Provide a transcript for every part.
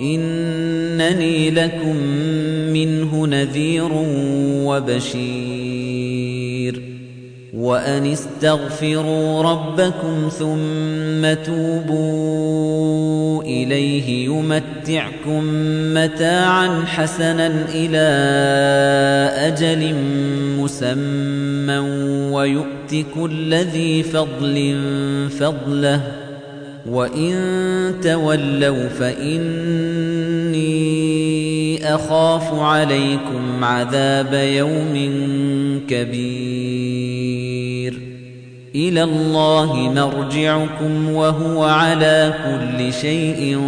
إنني لكم منه نذير وبشير. وأن استغفروا ربكم ثم توبوا إليه يمتعكم متاعا حسنا إلى أجل مسمى ويؤت كل ذي فضل فضله. وَإِن تَوَلَّوْا فَإِنِّي أَخَافُ عَلَيْكُمْ عَذَابَ يَوْمٍ كَبِيرٍ إِلَى اللَّهِ مَرْجِعُكُمْ وَهُوَ عَلَى كُلِّ شَيْءٍ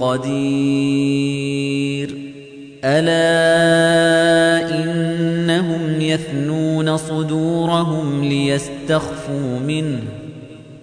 قَدِيرٌ أَلَا إِنَّهُمْ يَثْنُونَ صُدُورَهُمْ لِيَسْتَخْفُوا مِنْهُ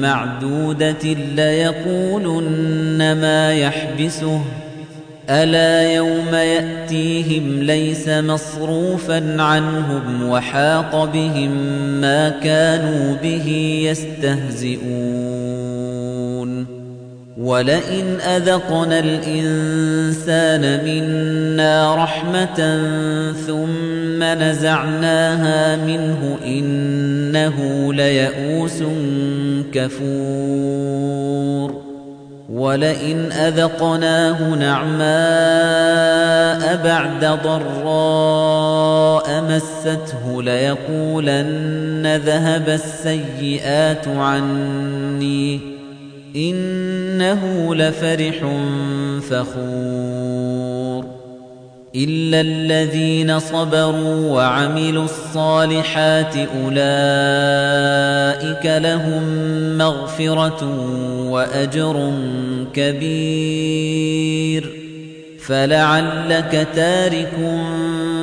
معدودة ليقولن ما يحبسه. ألا يوم يأتيهم ليس مصروفا عنهم وحاق بهم ما كانوا به يستهزئون. ولئن أذقنا الإنسان منا رحمة ثم نزعناها منه إنه ليئوس كفور ولئن أذقناه نعماء بعد ضراء مسته ليقولن ذهب السيئات عني إنه لفرح فخور إلا الذين صبروا وعملوا الصالحات أولئك لهم مغفرة وأجر كبير. فلعلك تارك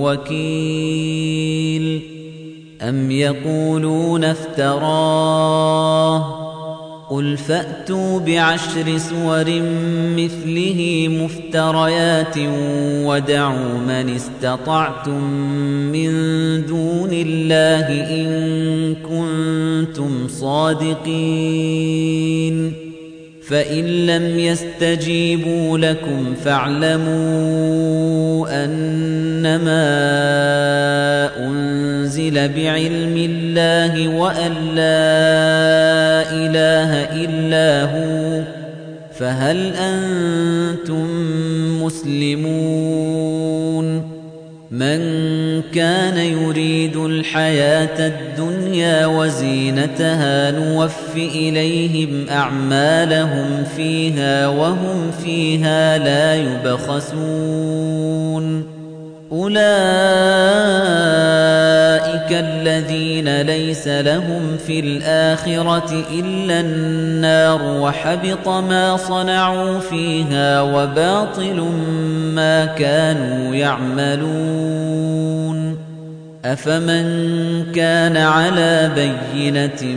وكيل أم يقولون افتراه قل فأتوا بعشر سور مثله مفتريات ودعوا من استطعتم من دون الله إن كنتم صادقين فإن لم يستجيبوا لكم فاعلموا أنما أنزل بعلم الله وأن لا إله إلا هو فهل أنتم مسلمون من كان يريد الحياة الدنيا وزينتها نوف إليهم أعمالهم فيها وهم فيها لا يبخسون. أولئك الذين ليس لهم في الآخرة إلا النار وحبط ما صنعوا فيها وباطل ما كانوا يعملون أفمن كان على بينة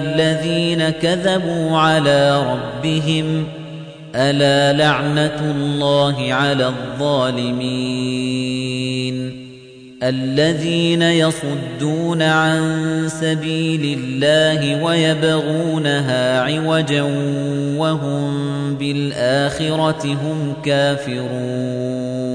الذين كذبوا على ربهم ألا لعنة الله على الظالمين الذين يصدون عن سبيل الله ويبغونها عوجا وهم بالآخرة هم كافرون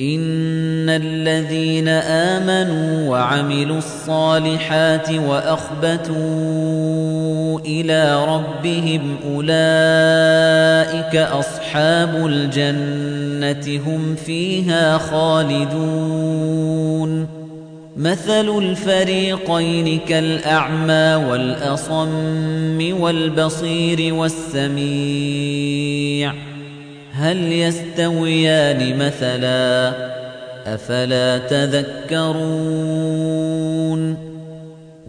إن الذين آمنوا وعملوا الصالحات وأخبتوا إلى ربهم أولئك أصحاب الجنة هم فيها خالدون مثل الفريقين كالأعمى والأصم والبصير والسميع هل يستويان مثلا أفلا تذكرون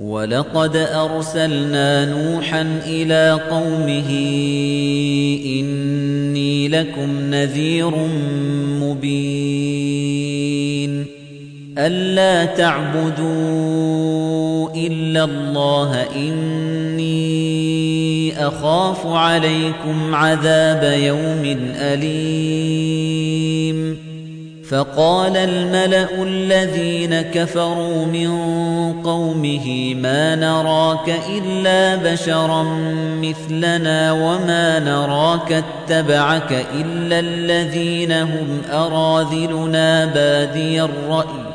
ولقد أرسلنا نوحا إلى قومه إني لكم نذير مبين ألا تعبدوا إلا الله أخاف عليكم عذاب يوم أليم. فقال الملأ الذين كفروا من قومه ما نراك إلا بشرا مثلنا وما نراك اتبعك إلا الذين هم أراذلنا بادي الرأي.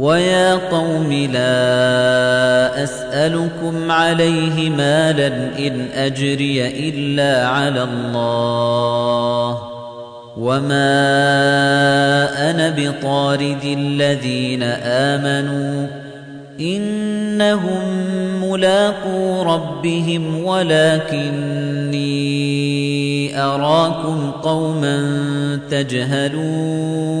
وَيَا قَوْمِ لَا أَسْأَلُكُمْ عَلَيْهِ مَالًا إِنْ أَجْرِيَ إِلَّا عَلَى اللَّهِ وَمَا أَنَا بِطَارِدِ الَّذِينَ آمَنُوا إِنَّهُمْ مُلَاقُو رَبِّهِمْ وَلَكِنِّي أَرَاكُمْ قَوْمًا تَجْهَلُونَ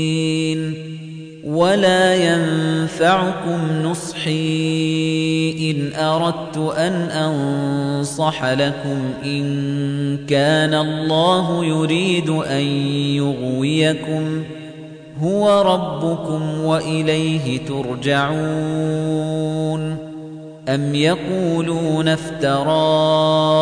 ولا ينفعكم نصحي إن أردت أن أنصح لكم إن كان الله يريد أن يغويكم هو ربكم وإليه ترجعون أم يقولون افتراه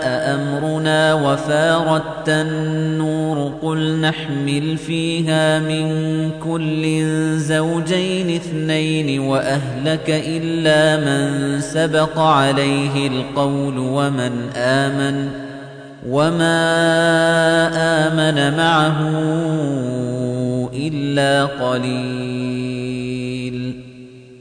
وفاردت النور قل نحمل فيها من كل زوجين اثنين وأهلك إلا من سبق عليه القول ومن آمن وما آمن معه إلا قليل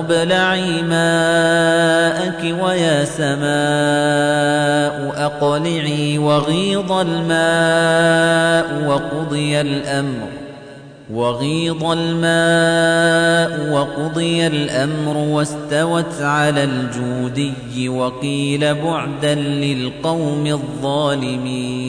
ابلعي ماءك ويا سماء أقلعي وغيض الماء وقضي الأمر وغيض الماء وقضي الأمر واستوت على الجودي وقيل بعدا للقوم الظالمين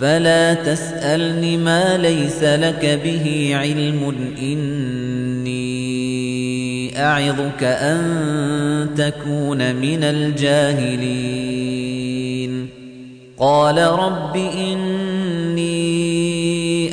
فلا تسألني ما ليس لك به علم. إني أعظك أن تكون من الجاهلين. قال رب إني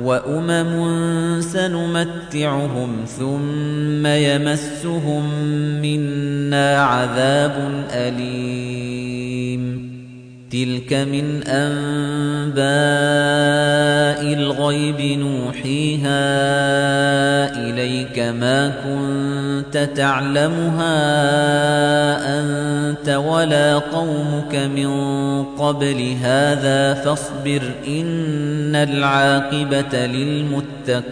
وأمم سنمتعهم ثم يمسهم منا عذاب أليم. تلك من أنباء الغيب نوحيها إليك ما كنت تعلمها أنت ولا قومك من قبل هذا فاصبر إن العاقبة للمتقين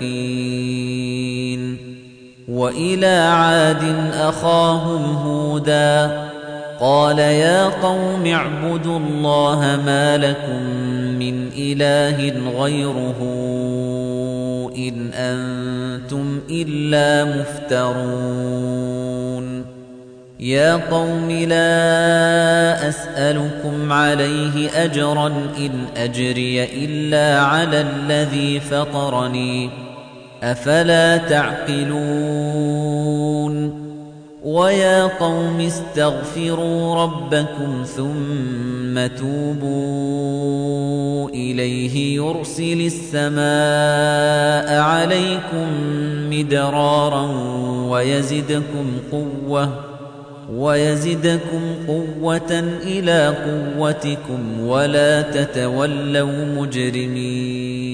وإلى عاد أخاهم هوداً قال يا قوم اعبدوا الله ما لكم من إله غيره إن أنتم إلا مفترون. يا قوم لا أسألكم عليه أجرا إن أجري إلا على الذي فطرني. أفلا تعقلون؟ ويا قوم استغفروا ربكم ثم توبوا إليه يرسل السماء عليكم مدرارا ويزدكم قوة ويزدكم قوة إلى قوتكم ولا تتولوا مجرمين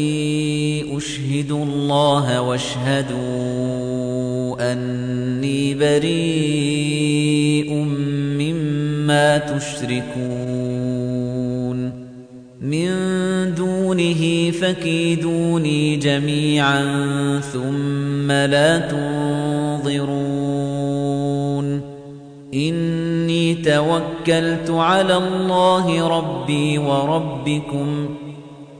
أشهد الله واشهدوا أني بريء مما تشركون. من دونه فكيدوني جميعا ثم لا تنظرون. إني توكلت على الله ربي وربكم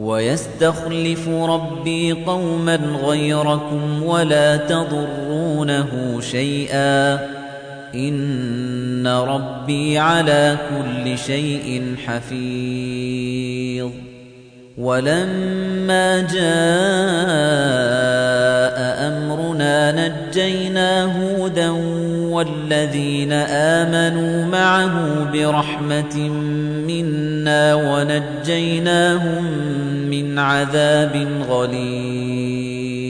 ويستخلف ربي قوما غيركم ولا تضرونه شيئا. إن ربي على كل شيء حفيظ. ولما جاء أمرنا نجينا هودا والذين آمنوا معه برحمة منا ونجيناهم من عذاب غليظ.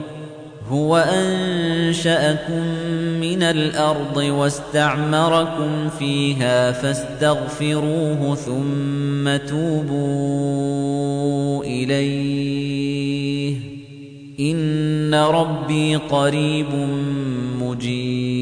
هو أنشأكم من الأرض واستعمركم فيها فاستغفروه ثم توبوا إليه. إن ربي قريب مجيب.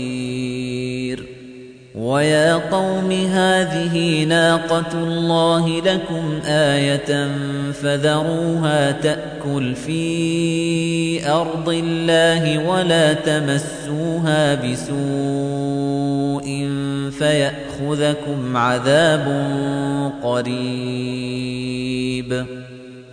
ويا قوم هذه ناقة الله لكم آية فذروها تأكل في أرض الله ولا تمسوها بسوء فيأخذكم عذاب قريب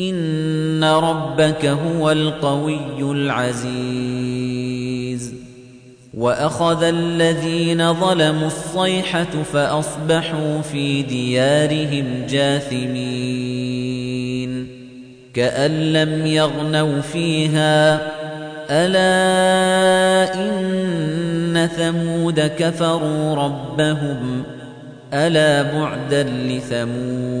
إن ربك هو القوي العزيز وأخذ الذين ظلموا الصيحة فأصبحوا في ديارهم جاثمين كأن لم يغنوا فيها ألا إن ثمود كفروا ربهم ألا بعدا لثمود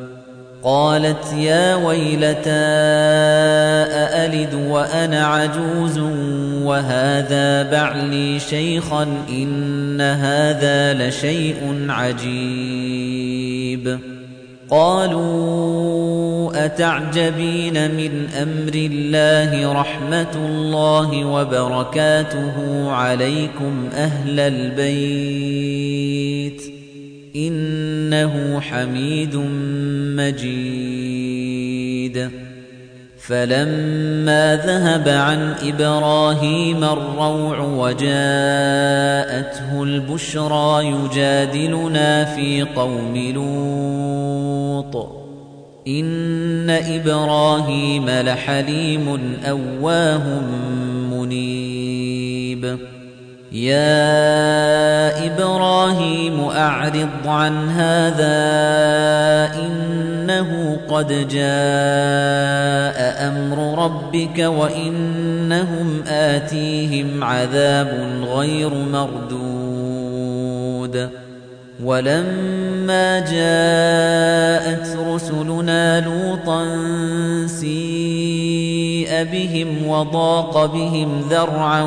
قالت يا ويلتى أألد وأنا عجوز وهذا بعلي شيخا إن هذا لشيء عجيب. قالوا أتعجبين من أمر الله رحمة الله وبركاته عليكم أهل البيت؟ إنه حميد مجيد. فَلَمَّا ذَهَبَ عَنْ إِبْرَاهِيمَ الرَّوْعُ وَجَاءَتْهُ الْبُشْرَى يُجَادِلُنَا فِي قَوْمِ لُوطٍ. إِنَّ إِبْرَاهِيمَ لَحَلِيمٌ أَوَّاهٌ مُنِيبٌ. يَا إِبْرَاهِيمُ أَعْرِضْ عَنْ هَذَا إِنَّهُ قَدْ جَاءَ أَمْرُ رَبِّكَ وَإِنَّهُمْ آتِيهِمْ عَذَابٌ غَيْرُ مَرْدُودٍ. وَلَمَّا جَاءَتْ رُسُلُنَا لُوطًا بِهِمْ وَضَاقَ بِهِمْ ذَرْعًا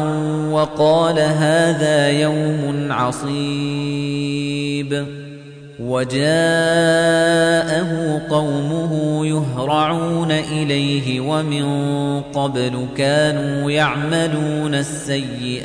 وَقَالَ هَذَا يَوْمٌ عَصِيبٌ. وَجَاءَهُ قَوْمُهُ يُهْرَعُونَ إِلَيْهِ وَمِن قَبْلُ كَانُوا يَعْمَلُونَ السَّيِّئَاتِ.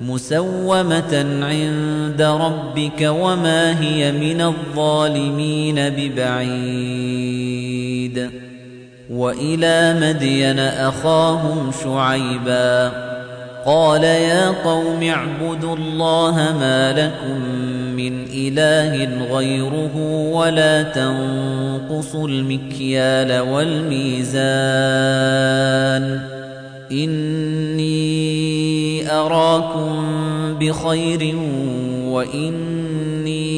مسومة عند ربك وما هي من الظالمين ببعيد. وإلى مدين أخاهم شعيبا. قال يا قوم اعبدوا الله ما لكم من إله غيره ولا تنقصوا المكيال والميزان. إني أراكم بخير وإني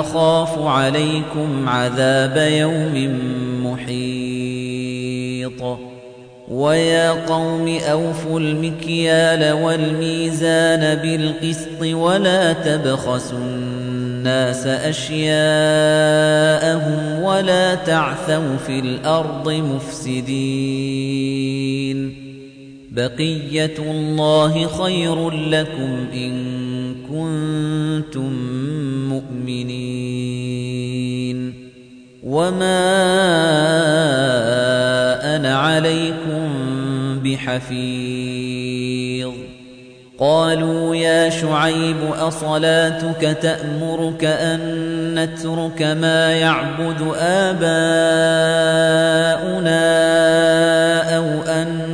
أخاف عليكم عذاب يوم محيط. ويا قوم أوفوا المكيال والميزان بالقسط ولا تبخسوا الناس أشياءهم ولا تعثوا في الأرض مفسدين. بقية الله خير لكم إن كنتم مؤمنين. وما أنا عليكم بحفيظ. قالوا يا شعيب أصلاتك تأمرك أن نترك ما يعبد آباؤنا أو أن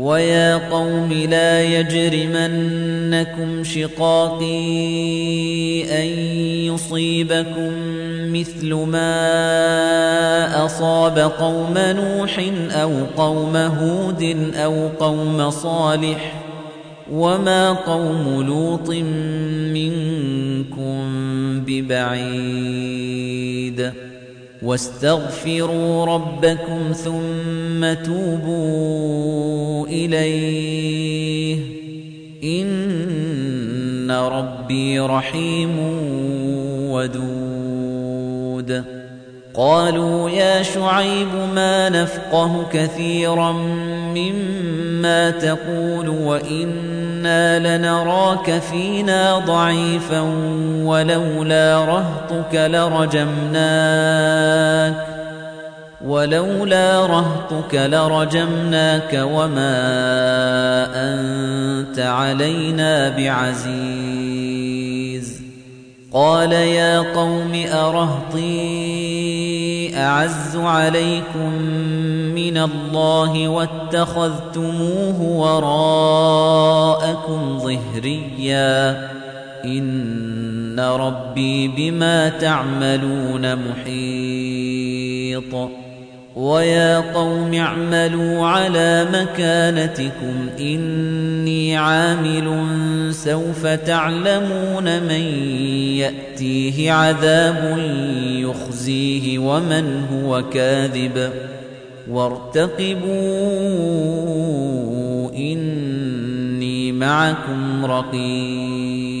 وَيَا قَوْمِ لَا يَجْرِمَنَّكُمْ شِقَاقِي أَن يُصِيبَكُم مِّثْلُ مَا أَصَابَ قَوْمَ نُوحٍ أَوْ قَوْمَ هُودٍ أَوْ قَوْمَ صَالِحٍ وَمَا قَوْمُ لُوطٍ مِّنكُم بِبَعِيدٍ واستغفروا ربكم ثم توبوا إليه. إن ربي رحيم ودود. قالوا يا شعيب ما نفقه كثيرا مما تقول وإنا لنراك فينا ضعيفا ولولا رهطك لرجمناك ولولا رهطك لرجمناك وما أنت علينا بعزيز. قال يا قوم أرهطي أعز عليكم من الله واتخذتموه وراءكم ظهريا. إن ربي بما تعملون محيط. ويا قوم اعملوا على مكانتكم إني عامل سوف تعلمون من يأتيه عذاب يخزيه ومن هو كاذب وارتقبوا إني معكم رقيب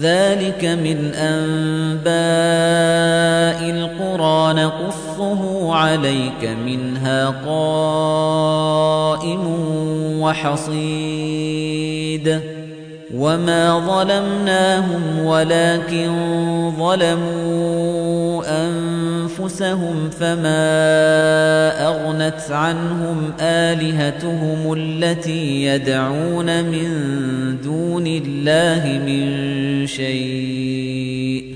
ذلك من أنباء القرى نقصه عليك منها قائم وحصيد. وما ظلمناهم ولكن ظلموا أنفسهم فما أغنت عنهم آلهتهم التي يدعون من دون الله من شيء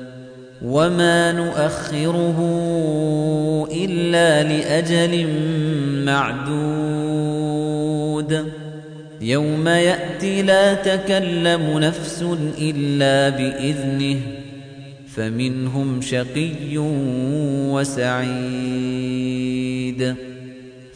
وما نؤخره إلا لأجل معدود يوم يأتي لا تكلم نفس إلا بإذنه فمنهم شقي وسعيد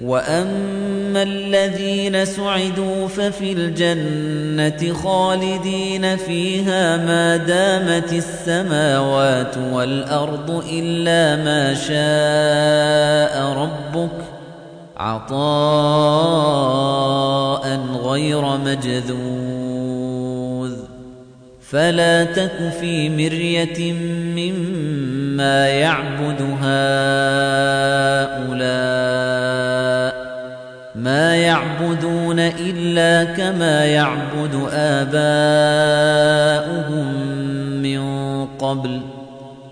وأما الذين سعدوا ففي الجنة خالدين فيها ما دامت السماوات والأرض إلا ما شاء ربك عطاء غير مجذوذ فلا تك في مرية مما يعبد هؤلاء ما يعبدون إلا كما يعبد آباؤهم من قبل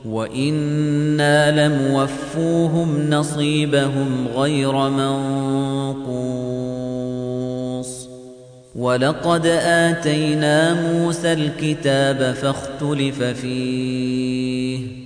وإنا لموفوهم نصيبهم غير منقوص. ولقد آتينا موسى الكتاب فاختلف فيه.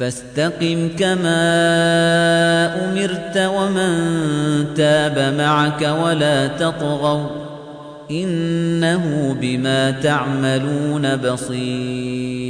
فاستقم كما أمرت ومن تاب معك ولا تطغوا إنه بما تعملون بصير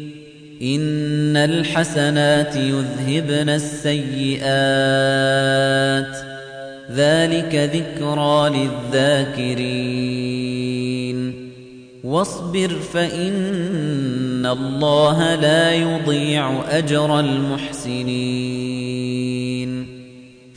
إن الحسنات يذهبن السيئات. ذلك ذكرى للذاكرين. واصبر فإن الله لا يضيع أجر المحسنين.